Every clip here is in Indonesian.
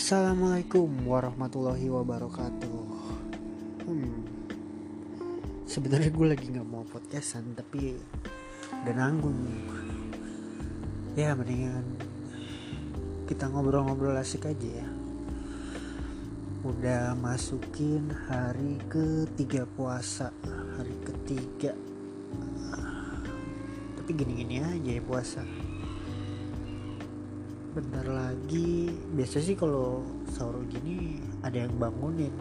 Assalamualaikum warahmatullahi wabarakatuh. Hmm. Sebenarnya gue lagi nggak mau podcastan tapi udah nanggung. Ya mendingan kita ngobrol-ngobrol asik aja ya. Udah masukin hari ketiga puasa, hari ketiga. Tapi gini-gini aja ya puasa bentar lagi. Biasa sih kalau sahur gini ada yang bangunin.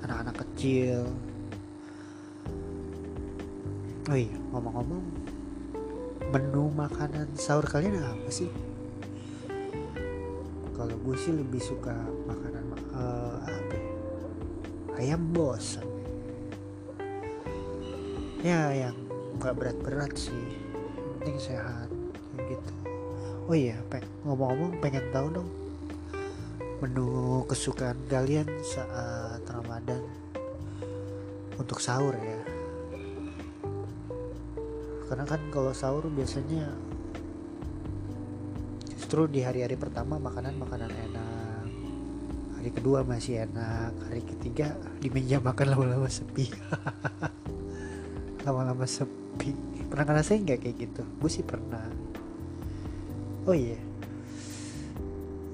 Anak-anak kecil. Oh iya ngomong-ngomong. Menu makanan sahur kalian apa sih? Kalau gue sih lebih suka makanan uh, apa ya? ayam bos ya yang nggak berat-berat sih. Penting sehat gitu oh iya ngomong-ngomong pengen tahu dong menu kesukaan kalian saat Ramadan untuk sahur ya. Karena kan kalau sahur biasanya justru di hari-hari pertama makanan-makanan enak hari kedua masih enak hari ketiga di meja makan lama-lama sepi. Lama-lama sepi. Pernah ngerasain nggak kayak gitu? Gue sih pernah oh iya.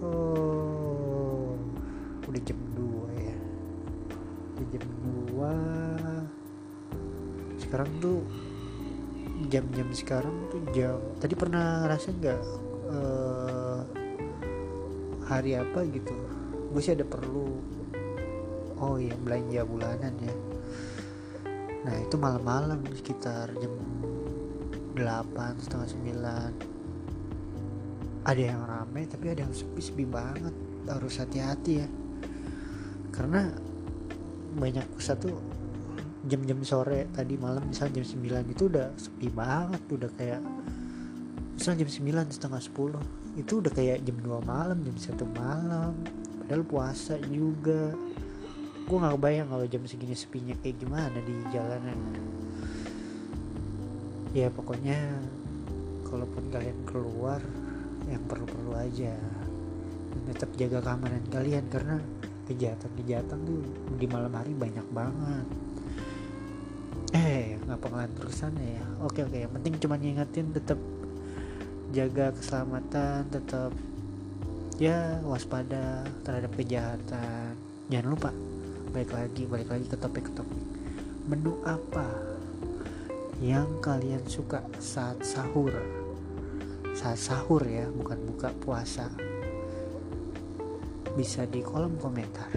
Oh udah jam 2 ya. Udah jam 2 sekarang tuh jam-jam sekarang tuh jam tadi pernah ngerasa nggak uh, hari apa gitu? Gue sih ada perlu. Oh iya belanja bulanan ya. Nah itu malam-malam sekitar jam 8 setengah 9 ada yang ramai tapi ada yang sepi-sepi banget. Harus hati-hati ya. Karena banyak pusat tuh jam-jam sore tadi malam misalnya jam 9 itu udah sepi banget udah kayak misalnya jam 9 setengah 10 itu udah kayak jam 2 malam jam 1 malam. Padahal puasa juga. Gue gak kebayang kalau jam segini sepinya kayak gimana di jalanan. Ya pokoknya kalaupun kalian keluar yang perlu-perlu aja. Dan tetap jaga keamanan kalian karena kejahatan-kejahatan tuh di malam hari banyak banget. Eh nggak ngelantur sana ya? Oke oke. Yang penting cuma ngingetin tetap jaga keselamatan tetap ya waspada terhadap kejahatan. Jangan lupa balik lagi balik lagi ke topik ke topik menu apa yang kalian suka saat sahur saat sahur ya bukan buka puasa. Bisa di kolom komentar